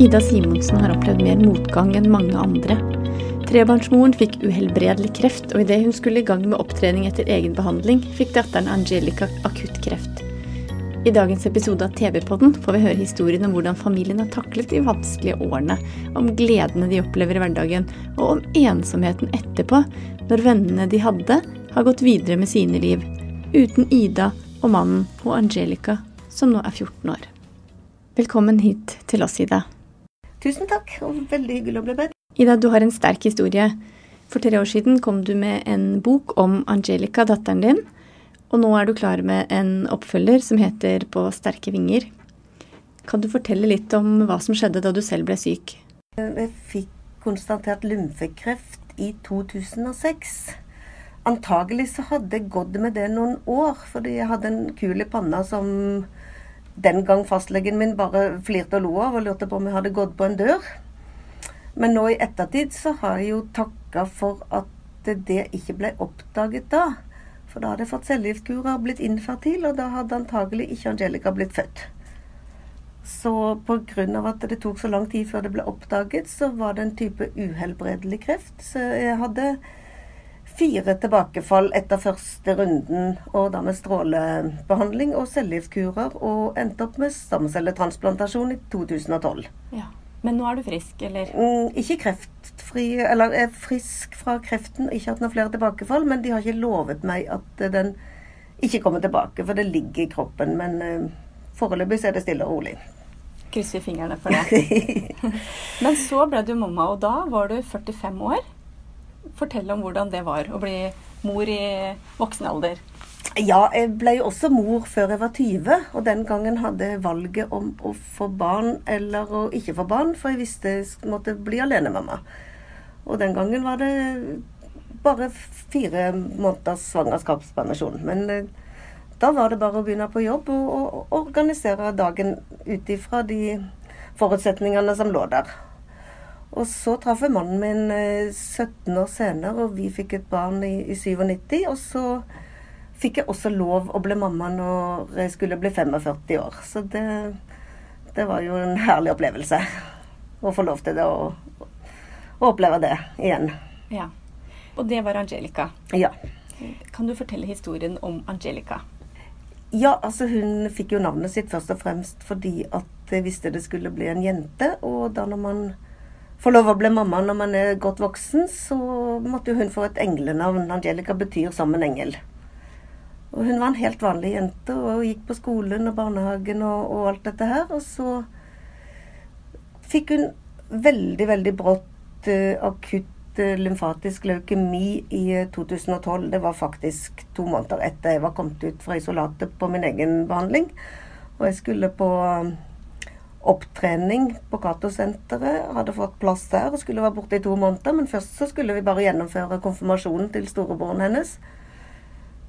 Ida Simonsen har opplevd mer motgang enn mange andre. Trebarnsmoren fikk uhelbredelig kreft, og idet hun skulle i gang med opptrening etter egen behandling, fikk datteren Angelica akutt kreft. I dagens episode av TV-podden får vi høre historien om hvordan familien har taklet de vanskelige årene, om gledene de opplever i hverdagen, og om ensomheten etterpå, når vennene de hadde, har gått videre med sine liv, uten Ida og mannen og Angelica, som nå er 14 år. Velkommen hit til oss, Ida. Tusen takk, og veldig hyggelig å bli bedt. Ida, du har en sterk historie. For tre år siden kom du med en bok om Angelica, datteren din. Og nå er du klar med en oppfølger som heter På sterke vinger. Kan du fortelle litt om hva som skjedde da du selv ble syk? Jeg fikk konstatert lymfekreft i 2006. Antagelig så hadde jeg gått med det noen år, fordi jeg hadde en kul i panna som den gang fastlegen min bare flirte og lo av og lurte på om jeg hadde gått på en dør. Men nå i ettertid så har jeg jo takka for at det ikke ble oppdaget da. For da hadde jeg fått cellegiftkurer, blitt infertil, og da hadde antagelig ikke Angelica blitt født. Så pga. at det tok så lang tid før det ble oppdaget, så var det en type uhelbredelig kreft. Så jeg hadde fire tilbakefall etter første runden, og da med strålebehandling og cellegiftkurer, og endte opp med stamcelletransplantasjon i 2012. Ja. Men nå er du frisk, eller? Mm, ikke kreftfri, eller er frisk fra kreften, ikke hatt noen flere tilbakefall, men de har ikke lovet meg at eh, den ikke kommer tilbake, for det ligger i kroppen. Men uh, foreløpig er det stille og rolig. Krysser fingrene for det. Men så ble du mamma, og da var du 45 år. Fortell om hvordan det var å bli mor i voksen alder. Ja, jeg ble jo også mor før jeg var 20, og den gangen hadde jeg valget om å få barn eller å ikke få barn, for jeg visste jeg måtte bli alenemamma. Og den gangen var det bare fire måneders svangerskapspermisjon. Men eh, da var det bare å begynne på jobb og, og organisere dagen ut ifra de forutsetningene som lå der. Og så traff jeg mannen min eh, 17 år senere, og vi fikk et barn i, i 97. Og så fikk jeg også lov å bli mamma når jeg skulle bli 45 år. Så det, det var jo en herlig opplevelse å få lov til det og, og oppleve det igjen. Ja. Og det var Angelica. Ja. Kan du fortelle historien om Angelica? Ja, altså hun fikk jo navnet sitt først og fremst fordi at jeg visste det skulle bli en jente. Og da når man får lov å bli mamma når man er godt voksen, så måtte hun få et englenavn. Angelica betyr som en engel. Og hun var en helt vanlig jente og gikk på skolen og barnehagen og, og alt dette her. Og så fikk hun veldig, veldig brått uh, akutt uh, lymfatisk leukemi i uh, 2012. Det var faktisk to måneder etter jeg var kommet ut fra isolatet på min egen behandling. Og jeg skulle på opptrening på Cato-senteret. Hadde fått plass der og skulle være borte i to måneder. Men først så skulle vi bare gjennomføre konfirmasjonen til storebroren hennes.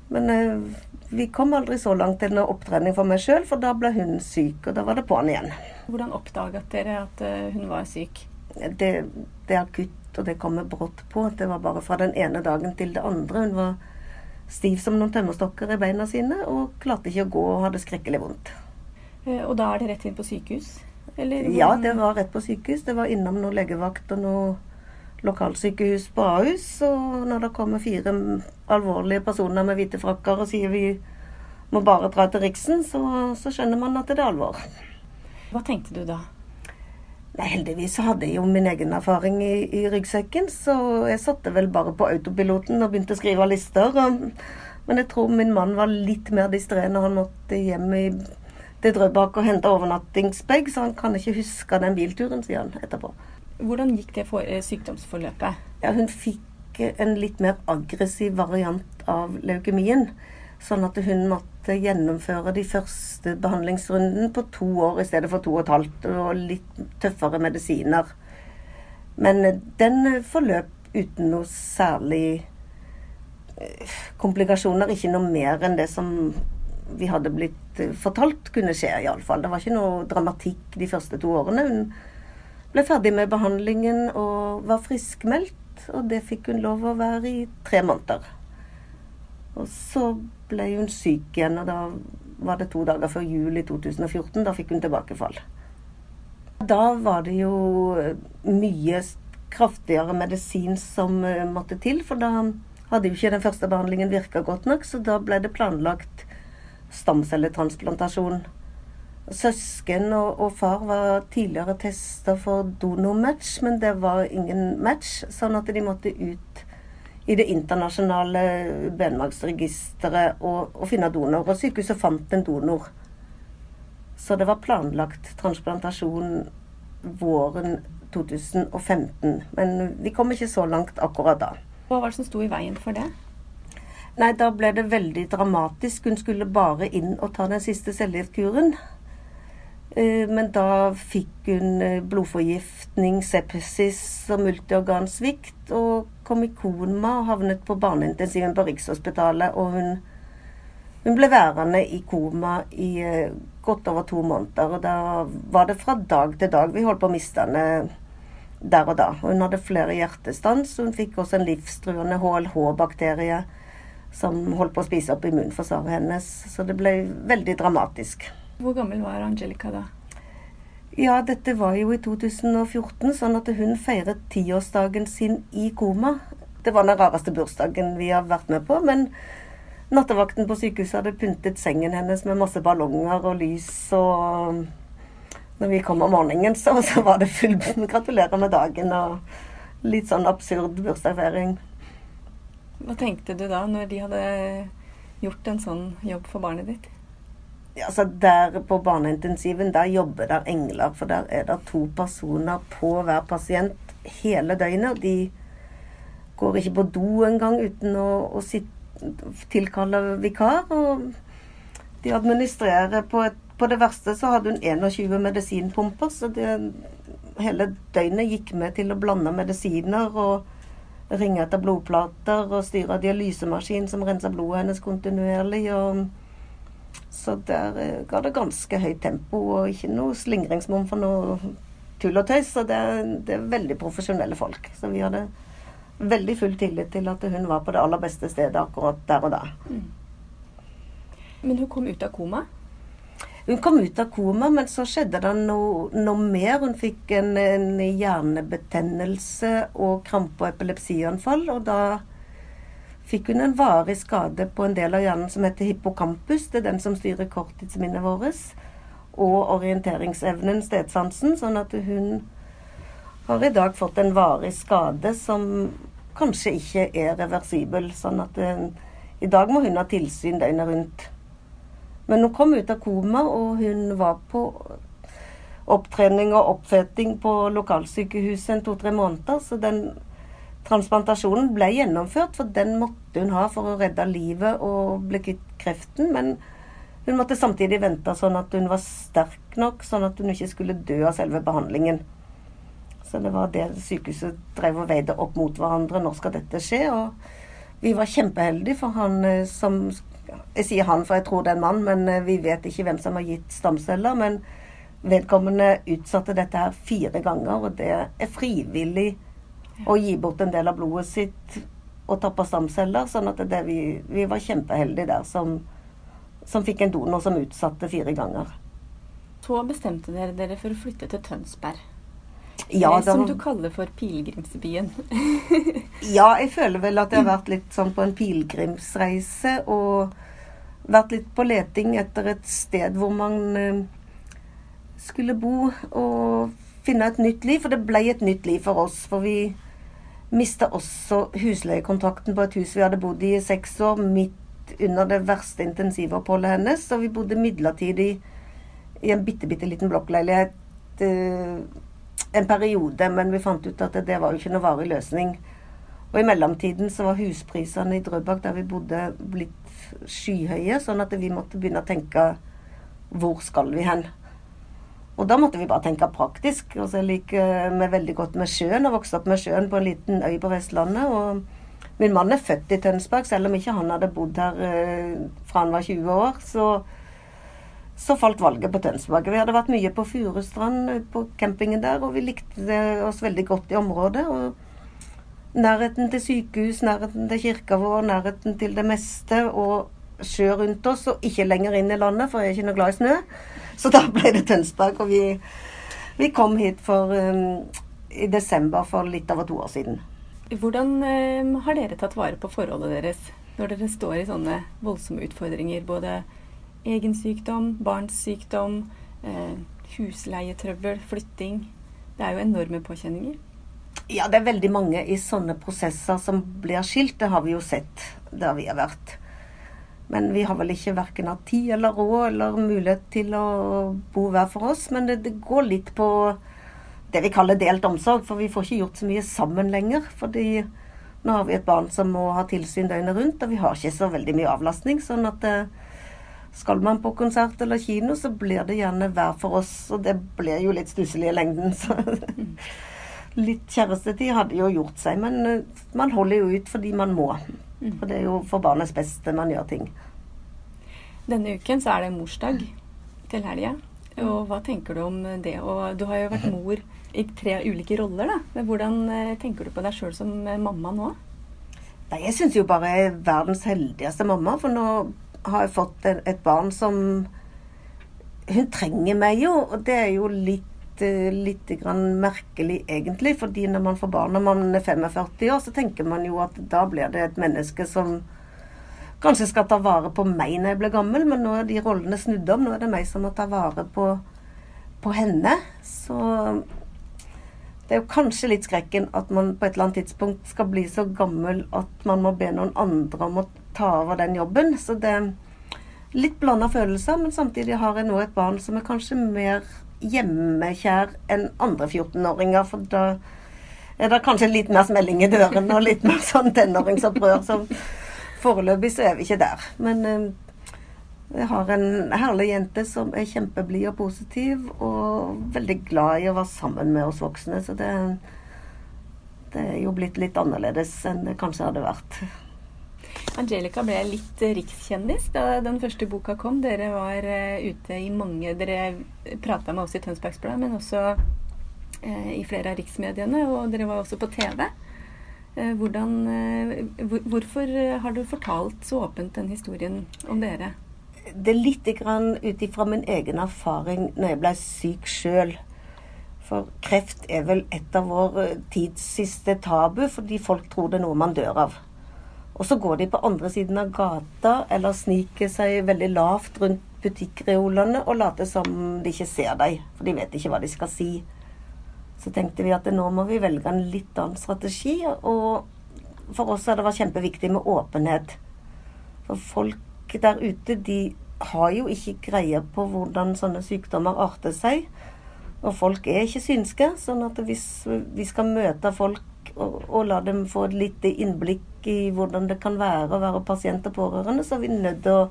Men eh, vi kom aldri så langt til noe opptrening for meg sjøl, for da ble hun syk, og da var det på'n igjen. Hvordan oppdaget dere at uh, hun var syk? Det, det er akutt, og det kommer brått på. Det var bare fra den ene dagen til det andre. Hun var stiv som noen tømmerstokker i beina sine og klarte ikke å gå og hadde skrekkelig vondt. Uh, og da er det rett inn på sykehus? Eller, ja, det var rett på sykehus. Det var innom noe legevakt og noe lokalsykehus på Ahus. Og når det kommer fire alvorlige personer med hvite frakker og sier vi må bare dra til Riksen, så, så skjønner man at det er alvor. Hva tenkte du da? Nei, Heldigvis så hadde jeg jo min egen erfaring i, i ryggsekken, så jeg satte vel bare på autopiloten og begynte å skrive lister. Og, men jeg tror min mann var litt mer distré når han måtte hjem i, til Drøbak og hente overnattingsbag, så han kan ikke huske den bilturen, sier han etterpå. Hvordan gikk det for, eh, sykdomsforløpet? Ja, Hun fikk en litt mer aggressiv variant av leukemien. Sånn at hun måtte gjennomføre de første behandlingsrunden på to år i stedet for to og et halvt, og litt tøffere medisiner. Men den forløp uten noe særlig eh, komplikasjoner. Ikke noe mer enn det som vi hadde blitt eh, fortalt kunne skje, iallfall. Det var ikke noe dramatikk de første to årene. Hun ble ferdig med behandlingen og var friskmeldt, og det fikk hun lov å være i tre måneder. Og så ble hun syk igjen, og da var det to dager før jul i 2014. Da fikk hun tilbakefall. Da var det jo mye kraftigere medisin som eh, måtte til, for da hadde jo ikke den første behandlingen virka godt nok, så da ble det planlagt stamcelletransplantasjon. Søsken og, og far var tidligere testa for donormatch, men det var ingen match, sånn at de måtte ut i det internasjonale benmargsregisteret og, og finne donor. Og sykehuset fant en donor. Så det var planlagt transplantasjon våren 2015. Men vi kom ikke så langt akkurat da. Hva var det som sto i veien for det? Nei, da ble det veldig dramatisk. Hun skulle bare inn og ta den siste cellegiftkuren. Eh, men da fikk hun eh, blodforgiftning, sepsis og multiorgansvikt, og kom i koma og havnet på barneintensiven på Rikshospitalet. Og hun, hun ble værende i koma i eh, godt over to måneder. Og da var det fra dag til dag. Vi holdt på å miste henne der og da. Hun hadde flere hjertestans. Hun fikk også en livstruende HLH-bakterie som holdt på å spise opp immunforsvaret hennes. Så det ble veldig dramatisk. Hvor gammel var Angelica da? Ja, dette var jo i 2014, sånn at hun feiret tiårsdagen sin i koma. Det var den rareste bursdagen vi har vært med på, men nattevakten på sykehuset hadde pyntet sengen hennes med masse ballonger og lys, og når vi kom om morgenen, så, så var det full gratulerer med dagen og litt sånn absurd bursdagsfeiring. Hva tenkte du da, når de hadde gjort en sånn jobb for barnet ditt? Ja, altså der På barneintensiven der jobber der engler, for der er det to personer på hver pasient hele døgnet. De går ikke på do engang uten å, å sitte, tilkalle vikar. Og de administrerer på, et, på det verste så hadde hun 21 medisinpumper, så det, hele døgnet gikk med til å blande medisiner og ringe etter blodplater og styre dialysemaskin som renser blodet hennes kontinuerlig. og så der eh, ga det ganske høyt tempo, og ikke noe slingringsmonn for noe tull og tøys. Så det, det, er veldig profesjonelle folk. Så vi hadde veldig full tillit til at hun var på det aller beste stedet akkurat der og da. Mm. Men hun kom ut av koma? Hun kom ut av koma, men så skjedde det noe, noe mer. Hun fikk en, en hjernebetennelse og krampe- og epilepsianfall. Og da fikk hun en varig skade på en del av hjernen som heter hippocampus. Det er den som styrer korttidsminnet vårt. Og orienteringsevnen, stedsansen. Sånn at hun har i dag fått en varig skade som kanskje ikke er reversibel. Sånn at det, eh, i dag må hun ha tilsyn døgnet rundt. Men hun kom ut av koma, og hun var på opptrening og oppføting på lokalsykehuset en to-tre måneder. Så den Transplantasjonen ble gjennomført, for den måtte hun ha for å redde livet og bli kvitt kreften. Men hun måtte samtidig vente sånn at hun var sterk nok, sånn at hun ikke skulle dø av selve behandlingen. Så det var det sykehuset drev og veide opp mot hverandre. Når skal dette skje? Og vi var kjempeheldige, for han som som Jeg sier han, for jeg tror det er en mann, men eh, vi vet ikke hvem som har gitt stamceller. Men vedkommende utsatte dette her fire ganger, og det er frivillig å gi bort en del av blodet sitt og tappe stamceller. Sånn at det, vi, vi, var kjempeheldige der som, som fikk en donor som utsatte fire ganger. Så bestemte dere dere for å flytte til Tønsberg. Ja, det, som du kaller for pilegrimsbyen. ja, jeg føler vel at jeg har vært litt sånn på en pilegrimsreise. Og vært litt på leting etter et sted hvor man uh, skulle bo og finne et nytt liv. For det ble et nytt liv for oss. For vi mista også husleiekontrakten på et hus vi hadde bodd i i seks år, midt under det verste intensivoppholdet hennes. Og vi bodde midlertidig i en bitte, bitte liten blokkleilighet uh, en periode, men vi fant ut at det, det var jo ikke noe varig løsning. Og i mellomtiden så var husprisene i Drøbak der vi bodde, blitt skyhøye, sånn at vi måtte begynne å tenke hvor skal vi hen? Og da måtte vi bare tenke praktisk. Og så liker vi veldig godt med sjøen og vokste opp med sjøen på en liten øy på Vestlandet. Og min mann er født i Tønsberg, selv om ikke han hadde bodd her eh, fra han var 20 år. Så, så falt valget på Tønsberg. Vi hadde vært mye på Furustrand, på campingen der, og vi likte oss veldig godt i området. og Nærheten til sykehus, nærheten til kirka vår, nærheten til det meste. og sjø rundt oss, og ikke lenger inn i landet, for jeg er ikke noe glad i snø. Så da ble det Tønsberg. Og vi, vi kom hit for, um, i desember for litt over to år siden. Hvordan um, har dere tatt vare på forholdet deres når dere står i sånne voldsomme utfordringer? Både egen sykdom, barns sykdom, uh, husleietrøbbel, flytting. Det er jo enorme påkjenninger. Ja, det er veldig mange i sånne prosesser som blir skilt. Det har vi jo sett der vi har vært. Men vi har vel ikke verken hatt tid eller råd eller mulighet til å bo hver for oss. Men det, det, går litt på det vi kaller delt omsorg, for vi får ikke gjort så mye sammen lenger. Fordi nå har vi et barn som må ha tilsyn døgnet rundt, og vi har ikke så veldig mye avlastning. Sånn at eh, skal man på konsert eller kino, så blir det gjerne hver for oss. Og det blir jo litt stusslig i lengden. Så litt kjærestetid hadde jo gjort seg. Men eh, man holder jo ut fordi man må. Mm. For det er jo for barnets beste man gjør ting. Denne uken så er det morsdag til helga. Og hva tenker du om det? Og du har jo vært mor i tre ulike roller, da. Men hvordan eh, tenker du på deg sjøl som eh, mamma nå? Nei, jeg syns jo bare jeg er verdens heldigste mamma. For nå har jeg fått et barn som Hun trenger meg jo, og det er jo litt litt merkelig, egentlig. fordi når man får barn når man er 45 år, så tenker man jo at da blir det et menneske som kanskje skal ta vare på meg når jeg blir gammel, men nå er de rollene snudd om. Nå er det meg som må ta vare på, på henne. Så det er jo kanskje litt skrekken at man på et eller annet tidspunkt skal bli så gammel at man må be noen andre om å ta over den jobben. Så det er litt blanda følelser, men samtidig har jeg nå et barn som er kanskje mer hjemmekjær enn andre 14-åringer. For da er det kanskje litt mer smelling i døren og litt mer sånn tenåringsopprør. Så foreløpig så er vi ikke der. Men uh, jeg har en herlig jente som er kjempeblid og positiv, og veldig glad i å være sammen med oss voksne. Så det, det er jo blitt litt annerledes enn det kanskje hadde vært. Angelica ble litt rikskjendis da den første boka kom. Dere var uh, ute i mange Dere prata med oss i Tønsbergs Blad, men også uh, i flere av riksmediene. Og dere var også på TV. Uh, hvordan, hvorfor har du fortalt så åpent den historien om dere? Det er litt ut ifra min egen erfaring når jeg ble syk sjøl. For kreft er vel et av vår tids siste tabu, fordi folk tror det er noe man dør av. Og så går de på andre siden av gata eller sniker seg veldig lavt rundt butikkreolene og later som de ikke ser deg, for de vet ikke hva de skal si. Så tenkte vi at nå må vi velge en litt annen strategi. Og for oss har det vært kjempeviktig med åpenhet. For folk der ute, de har jo ikke greie på hvordan sånne sykdommer arter seg. Og folk er ikke synske. sånn at hvis vi skal møte folk og, la dem få et lite innblikk i hvordan det kan være å være pasient og pårørende, så er vi nødt til å,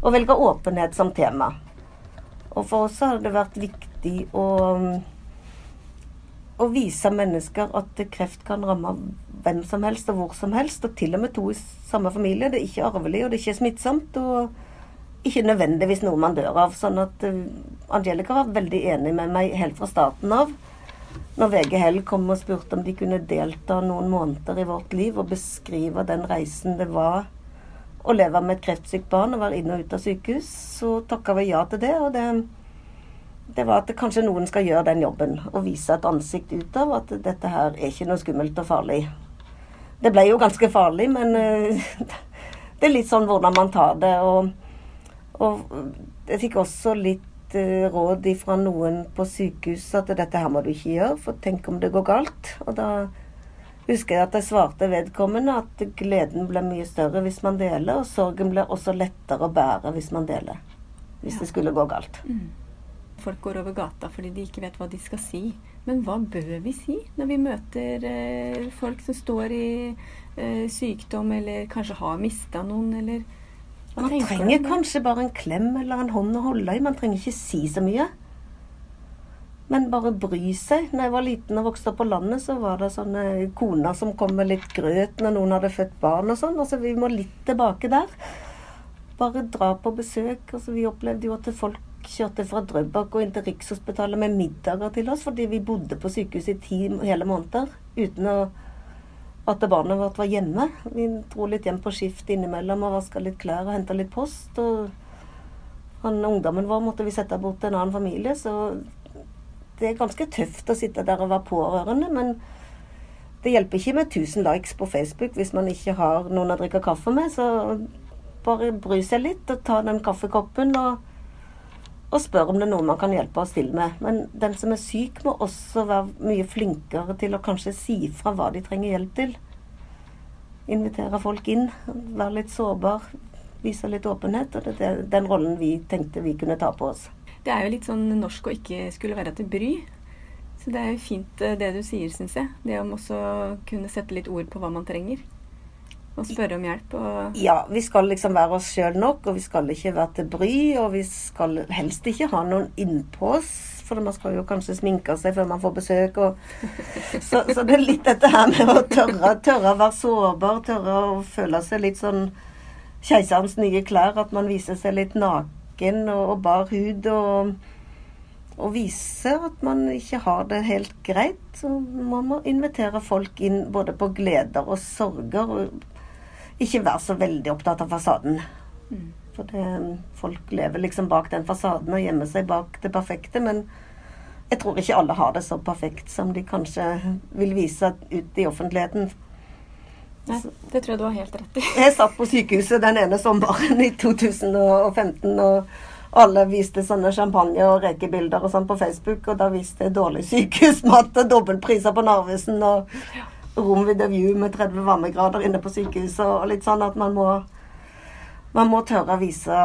å, velge åpenhet som tema. Og for oss har det vært viktig å, å vise mennesker at kreft kan ramme hvem som helst og hvor som helst, og til og med to i samme familie. Det er ikke arvelig, og det er ikke smittsomt. og ikke nødvendigvis noe man dør av. Sånn at uh, Angelica var veldig enig med meg helt fra starten av når VG Hell kom og spurte om de kunne delta noen måneder i vårt liv og beskrive den reisen det var å leve med et kreftsykt barn og være inn og ut av sykehus, så takka vi ja til det. Og det, det var at kanskje noen skal gjøre den jobben og vise et ansikt ut av at dette her er ikke noe skummelt og farlig. Det ble jo ganske farlig, men uh, det er litt sånn hvordan man tar det. Og, og jeg fikk også litt Eh, råd fra noen på sykehuset at dette her må du ikke gjøre, for tenk om det går galt. Og da husker jeg at jeg svarte vedkommende at gleden blir mye større hvis man deler, og sorgen blir også lettere å bære hvis man deler. Hvis ja. det skulle gå galt. Mm. Folk går over gata fordi de ikke vet hva de skal si Men hva bør vi si når vi møter eh, folk som står i eh, sykdom, eller kanskje har mista noen, eller Man trenger det? kanskje bare en klem eller en hånd å holde i. Man trenger ikke si så mye. Men bare bry seg. Når jeg var liten og vokste opp på landet, så var det sånne koner som kom med litt grøt når noen hadde født barn og sånn. Altså, vi må litt tilbake der. Bare dra på besøk. Altså, vi opplevde jo at folk kjørte fra Drøbak og inn til Rikshospitalet med middager til oss fordi vi bodde på sykehuset i ti hele måneder uten å, at barnet vårt var hjemme. Vi dro litt hjem på skift innimellom og vaska litt klær og henta litt post. Og han ungdommen vår måtte vi sette bort til en annen familie, så det er ganske tøft å sitte der og være pårørende. Men det hjelper ikke med 1000 likes på Facebook hvis man ikke har noen å drikke kaffe med. Så bare bry seg litt og ta den kaffekoppen og, og spør om det er noe man kan hjelpe oss til med. Men den som er syk, må også være mye flinkere til å kanskje si fra hva de trenger hjelp til. Invitere folk inn, være litt sårbar, vise litt åpenhet. Og det er den rollen vi tenkte vi kunne ta på oss. Det er jo litt sånn norsk å ikke skulle være til bry. Så det er jo fint eh, det du sier, syns jeg. Det om også kunne sette litt ord på hva man trenger. Og spørre om hjelp. Og Ja, vi skal liksom være oss sjøl nok, og vi skal ikke være til bry. Og vi skal helst ikke ha noen innpå oss, for man skal jo kanskje sminke seg før man får besøk. Så, så det er litt dette her med å tørre, tørre å være sårbar, tørre å føle seg litt sånn keiserens nye klær. At man viser seg litt naken og, og bar hud. og og vise at man ikke har det helt greit. Så man må invitere folk inn både på gleder og sorger. Og ikke være så veldig opptatt av fasaden. For det, folk lever liksom bak den fasaden og gjemmer seg bak det perfekte. Men jeg tror ikke alle har det så perfekt som de kanskje vil vise ut i offentligheten. Nei, det tror jeg du har helt rett i. Jeg satt på sykehuset den ene sommeren i 2015, og alle viste sånne champagne- og rekebilder og sånn på Facebook, og da viste jeg dårlig sykehusmat og dobbeltpriser på Narvesen og rom ved view med 30 varmegrader inne på sykehuset og litt sånn at man må man må tørre å vise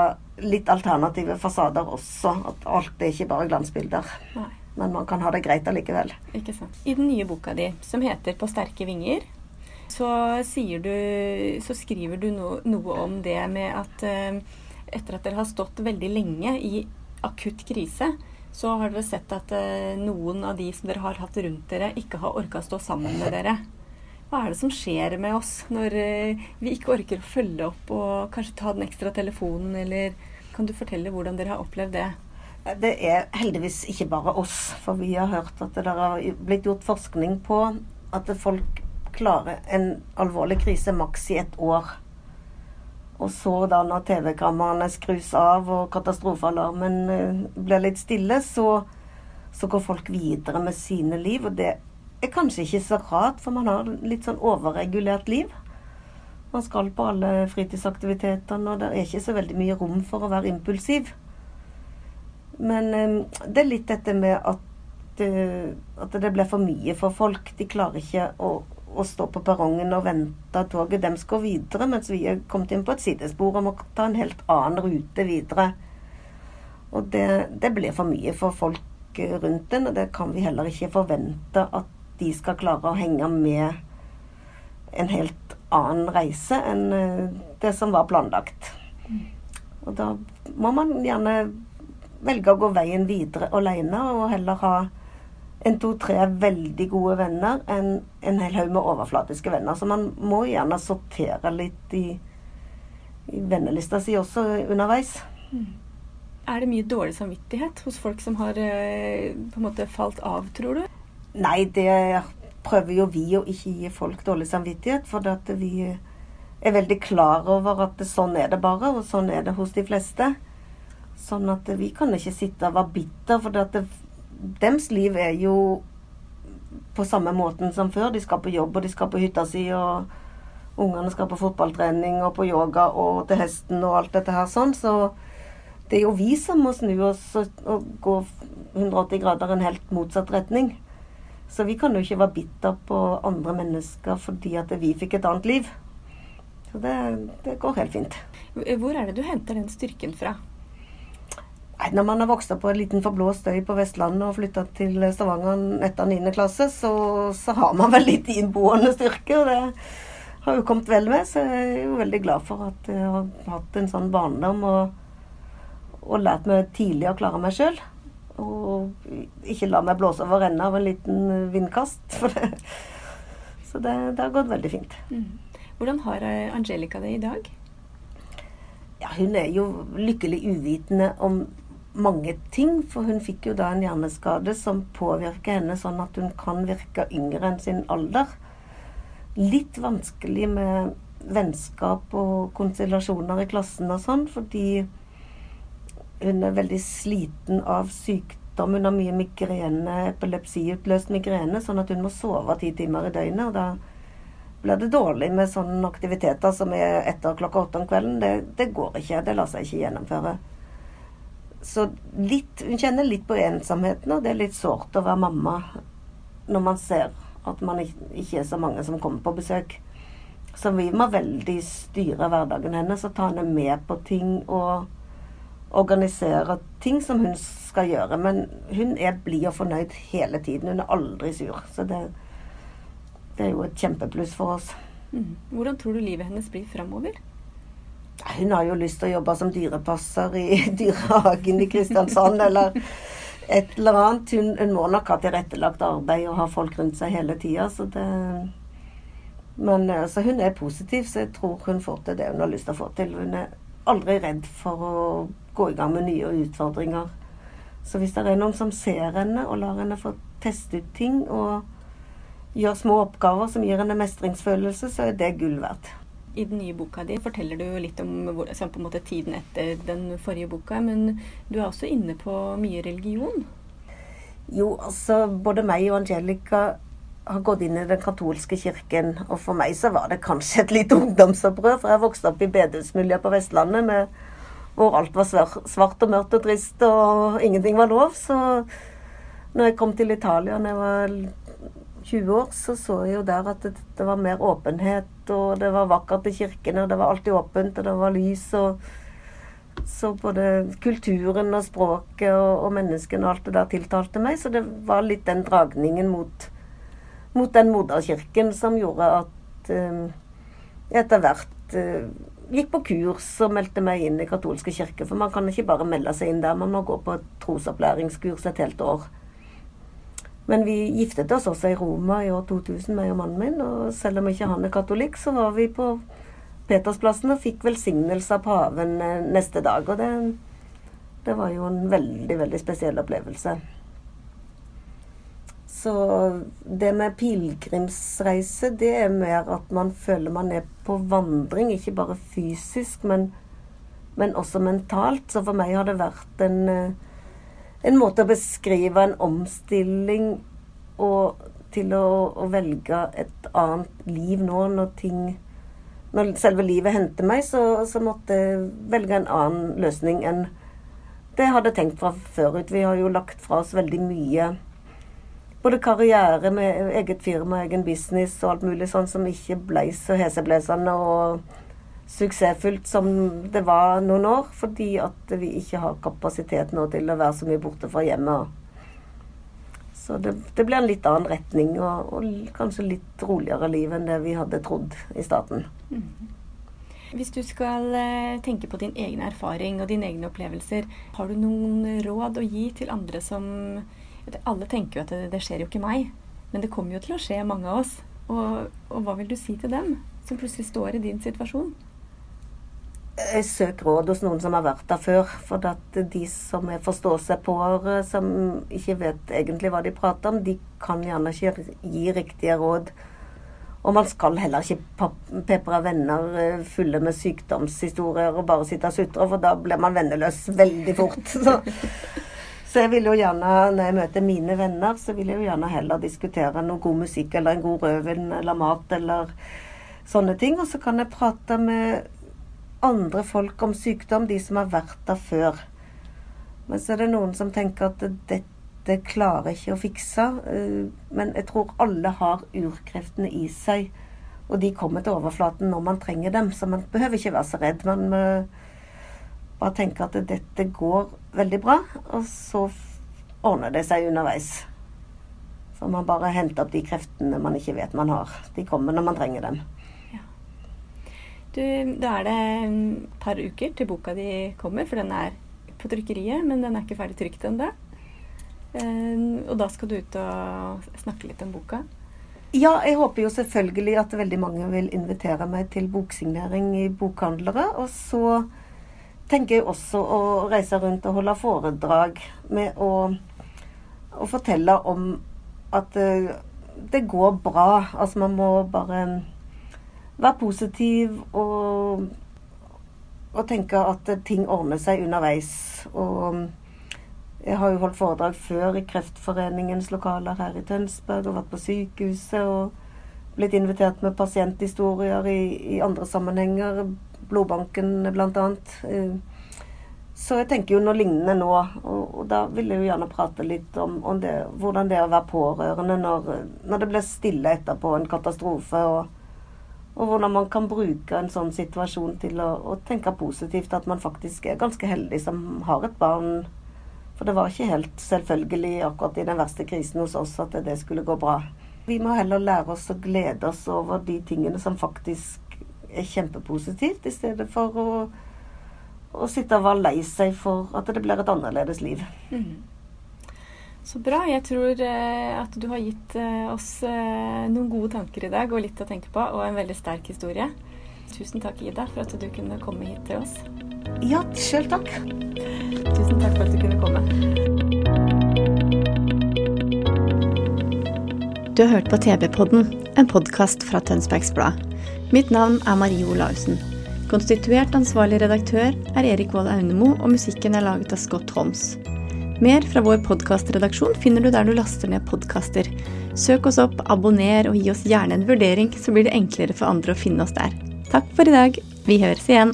litt alternative fasader også. At alt er ikke bare glansbilder. Nei. Men man kan ha det greit allikevel. Ikke sant. I den nye boka di, som heter 'På sterke vinger', så, du, så skriver du no, noe om det med at eh, etter at dere har stått veldig lenge i akutt krise, så har dere sett at eh, noen av de som dere har hatt rundt dere, ikke har orka å stå sammen med dere. Hva er det som skjer med oss når eh, vi ikke orker å følge opp og kanskje ta den ekstra telefonen, eller kan du fortelle hvordan dere har opplevd det? Det er heldigvis ikke bare oss, for vi har hørt at det har blitt gjort forskning på at folk klarer en alvorlig krise maks i et år. Og så da når TV-kameraene skrus av og katastrofealarmen eh, blir litt stille, så, så går folk videre med sine liv. Og det er kanskje ikke så rart, for man har litt sånn overregulert liv. Man skal på alle fritidsaktivitetene, og det er ikke så veldig mye rom for å være impulsiv. Men eh, det er litt dette med at, eh, at det blir for mye for folk. De klarer ikke å, å stå på perrongen og vente at toget deres går videre, mens vi er kommet inn på et sidespor og må ta en helt annen rute videre. Og det, det blir for mye for folk eh, rundt en, og det kan vi heller ikke forvente at de skal klare å henge med en helt annen reise enn eh, det som var planlagt. Og da må man gjerne velge å gå veien videre alene, og heller ha en to-tre veldig gode venner enn en hel haug med overflatiske venner. Så man må gjerne sortere litt i, i vennelista si også underveis. Er det mye dårlig samvittighet hos folk som har eh, på en måte falt av, tror du? Nei, det prøver jo vi å ikke gi folk dårlig samvittighet, for at vi er veldig klar over at sånn er det bare, og sånn er det hos de fleste. Sånn at vi kan ikke sitte og være bitter, for at det, deres liv er jo på samme måten som før. De skal på jobb, og de skal på hytta si, og ungene skal på fotballtrening og på yoga og til hesten og alt dette her sånn. Så det er jo vi som må snu oss og gå 180 grader en helt motsatt retning. Så vi kan jo ikke være bitter på andre mennesker fordi at vi fikk et annet liv. Så det, det går helt fint. Hvor er det du henter den styrken fra? Nei, Når man har vokst opp på en liten forblåst øy på Vestlandet og flytta til Stavanger etter 9. klasse, så, så, har man vel litt innboende styrke. og det har jo kommet vel med, så jeg er jo veldig glad for at jeg har hatt en sånn barndom og, og lært meg tidlig å klare meg sjøl. Og ikke la meg blåse over ende av en liten vindkast. Det, så det, det, har gått veldig fint. Mm. Hvordan har Angelica det i dag? Ja, hun er jo lykkelig uvitende om mange ting. For hun fikk jo da en hjerneskade som påvirker henne sånn at hun kan virke yngre enn sin alder. Litt vanskelig med vennskap og konstellasjoner i klassen og sånn, fordi hun er veldig sliten av sykdom. Hun har mye migrene, epilepsiutløst migrene, sånn at hun må sove ti timer i døgnet. og da blir det dårlig med sånne aktiviteter som er etter klokka åtte om kvelden. Det, det går ikke. Det lar seg ikke gjennomføre så litt, hun kjenner litt på ensomheten, og det er litt sårt å være mamma når man ser at man ikke er så mange som kommer på besøk. Så vi må veldig styre hverdagen hennes og ta henne med på ting og organisere ting som hun skal gjøre. Men hun er blid og fornøyd hele tiden. Hun er aldri sur. Så det, det er jo et kjempepluss for oss. Mm. Hvordan tror du livet hennes blir framover? Hun har jo lyst til å jobbe som dyrepasser i dyrehagen i Kristiansand, eller et eller annet. Hun, hun må nok ha tilrettelagt arbeid og ha folk rundt seg hele tida, så det Men så hun er positiv, så jeg tror hun får til det hun har lyst til å få til. Hun er aldri redd for å gå i gang med nye utfordringer. Så hvis det er noen som ser henne og lar henne få teste ut ting og gjør små oppgaver som gir henne mestringsfølelse, så er det gull verdt i den nye boka di forteller du litt om måte tiden etter den forrige boka, men du er også inne på mye religion? Jo, altså både meg og Angelica har gått inn i den katolske kirken. Og for meg så var det kanskje et lite ungdomsopprør, for jeg vokste opp i bedehusmiljøet på Vestlandet med, hvor alt var svart og mørkt og trist og ingenting var lov. Så når jeg kom til Italia da jeg var 20 år, så så jeg jo der at det, det, var mer åpenhet, og det var vakkert i kirkene, og det var alltid åpent, og det var lys. og Så både kulturen og språket og, og menneskene og alt det der tiltalte meg. Så det var litt den dragningen mot, mot den moderkirken som gjorde at eh, etter hvert uh, gikk på kurs og meldte meg inn i katolske kirke. For man kan ikke bare melde seg inn der, man må gå på trosopplæringskurs et helt år. Men vi giftet oss også i Roma i år 2000, meg og mannen min. Og selv om ikke han er katolikk, så var vi på Petersplassen og fikk velsignelse av paven eh, neste dag. Og det, det var jo en veldig, veldig spesiell opplevelse. Så det med pilegrimsreise, det er mer at man føler man er på vandring. Ikke bare fysisk, men, men også mentalt. Så for meg har det vært en eh, en måte å beskrive en omstilling og til å, å, velge et annet liv nå når ting Når selve livet henter meg, så, så, måtte jeg velge en annen løsning enn det jeg hadde tenkt fra før ut. Vi har jo lagt fra oss veldig mye. Både karriere med eget firma, egen business og alt mulig sånn som ikke ble så heseblesende og suksessfullt som det var noen år, fordi at vi ikke har kapasitet nå til å være så mye borte fra hjemmet. Så det, det blir en litt annen retning og, og, kanskje litt roligere liv enn det vi hadde trodd i starten. Mm. Hvis du skal eh, tenke på din egen erfaring og dine egne opplevelser, har du noen råd å gi til andre som Alle tenker jo at det, det skjer jo ikke meg, men det kommer jo til å skje mange av oss. Og, og hva vil du si til dem som plutselig står i din situasjon? jeg søker råd hos noen som har vært der før. For at de som er forstå-seg-på-ere, som ikke vet egentlig hva de prater om, de kan gjerne ikke gi riktige råd. Og man skal heller ikke pepre venner eh, fulle med sykdomshistorier og bare sitte og sutre, for da blir man venneløs veldig fort. Så, så, jeg vil jo gjerne, når jeg møter mine venner, så vil jeg jo gjerne heller diskutere noe god musikk eller en god rødvin eller mat eller sånne ting. Og så kan jeg prate med andre folk om sykdom, de som har vært der før. Men så er det noen som tenker at dette klarer ikke å fikse. Eh, men jeg tror alle har urkreftene i seg. Og de kommer til overflaten når man trenger dem. Så man behøver ikke være så redd. Man, bare tenke at dette går veldig bra, og så ordner det seg underveis. Så man bare henter opp de kreftene man ikke vet man har. De kommer når man trenger dem. Ja. Du, da er det et par uker til boka di kommer, for den er på trykkeriet, men den er ikke ferdig trykt ennå. Uh, og da skal du ut og snakke litt om boka. Ja, jeg håper jo selvfølgelig at veldig mange vil invitere meg til boksignering i bokhandlere. Og så tenker jeg også å reise rundt og holde foredrag med å, å fortelle om at det, eh, det går bra. Altså man må bare være positiv og, og tenke at ting ordner seg underveis. Og jeg har jo holdt foredrag før i Kreftforeningens lokaler her i Tønsberg og vært på sykehuset og blitt invitert med pasienthistorier i, i andre sammenhenger. Blodbanken bl.a. Så jeg tenker jo noe lignende nå. Og da vil jeg jo gjerne prate litt om, om det, hvordan det er å være pårørende når, når det blir stille etterpå en katastrofe. Og, og, hvordan man kan bruke en sånn situasjon til å, å, tenke positivt. At man faktisk er ganske heldig som har et barn. For det var ikke helt selvfølgelig akkurat i den verste krisen hos oss at det skulle gå bra. Vi må heller lære oss å glede oss over de tingene som faktisk er kjempepositivt, i stedet for å å sitte og være lei seg for at det blir et annerledes liv. Mm. Så bra. Jeg tror eh, at du har gitt eh, oss eh, noen gode tanker i dag og litt å tenke på, og en veldig sterk historie. Tusen takk, Ida, for at du kunne komme hit til oss. Ja, sjøl takk. Tusen takk for at du kunne komme. Du har hørt på TV-podden, en podkast fra Tønsbergs Blad. Mitt navn er Marie Olaussen. Konstituert ansvarlig redaktør er Erik Vold Aunemo, og musikken er laget av Scott Holmes. Mer fra vår podkastredaksjon finner du der du laster ned podkaster. Søk oss opp, abonner og gi oss gjerne en vurdering, så blir det enklere for andre å finne oss der. Takk for i dag. Vi høres igjen.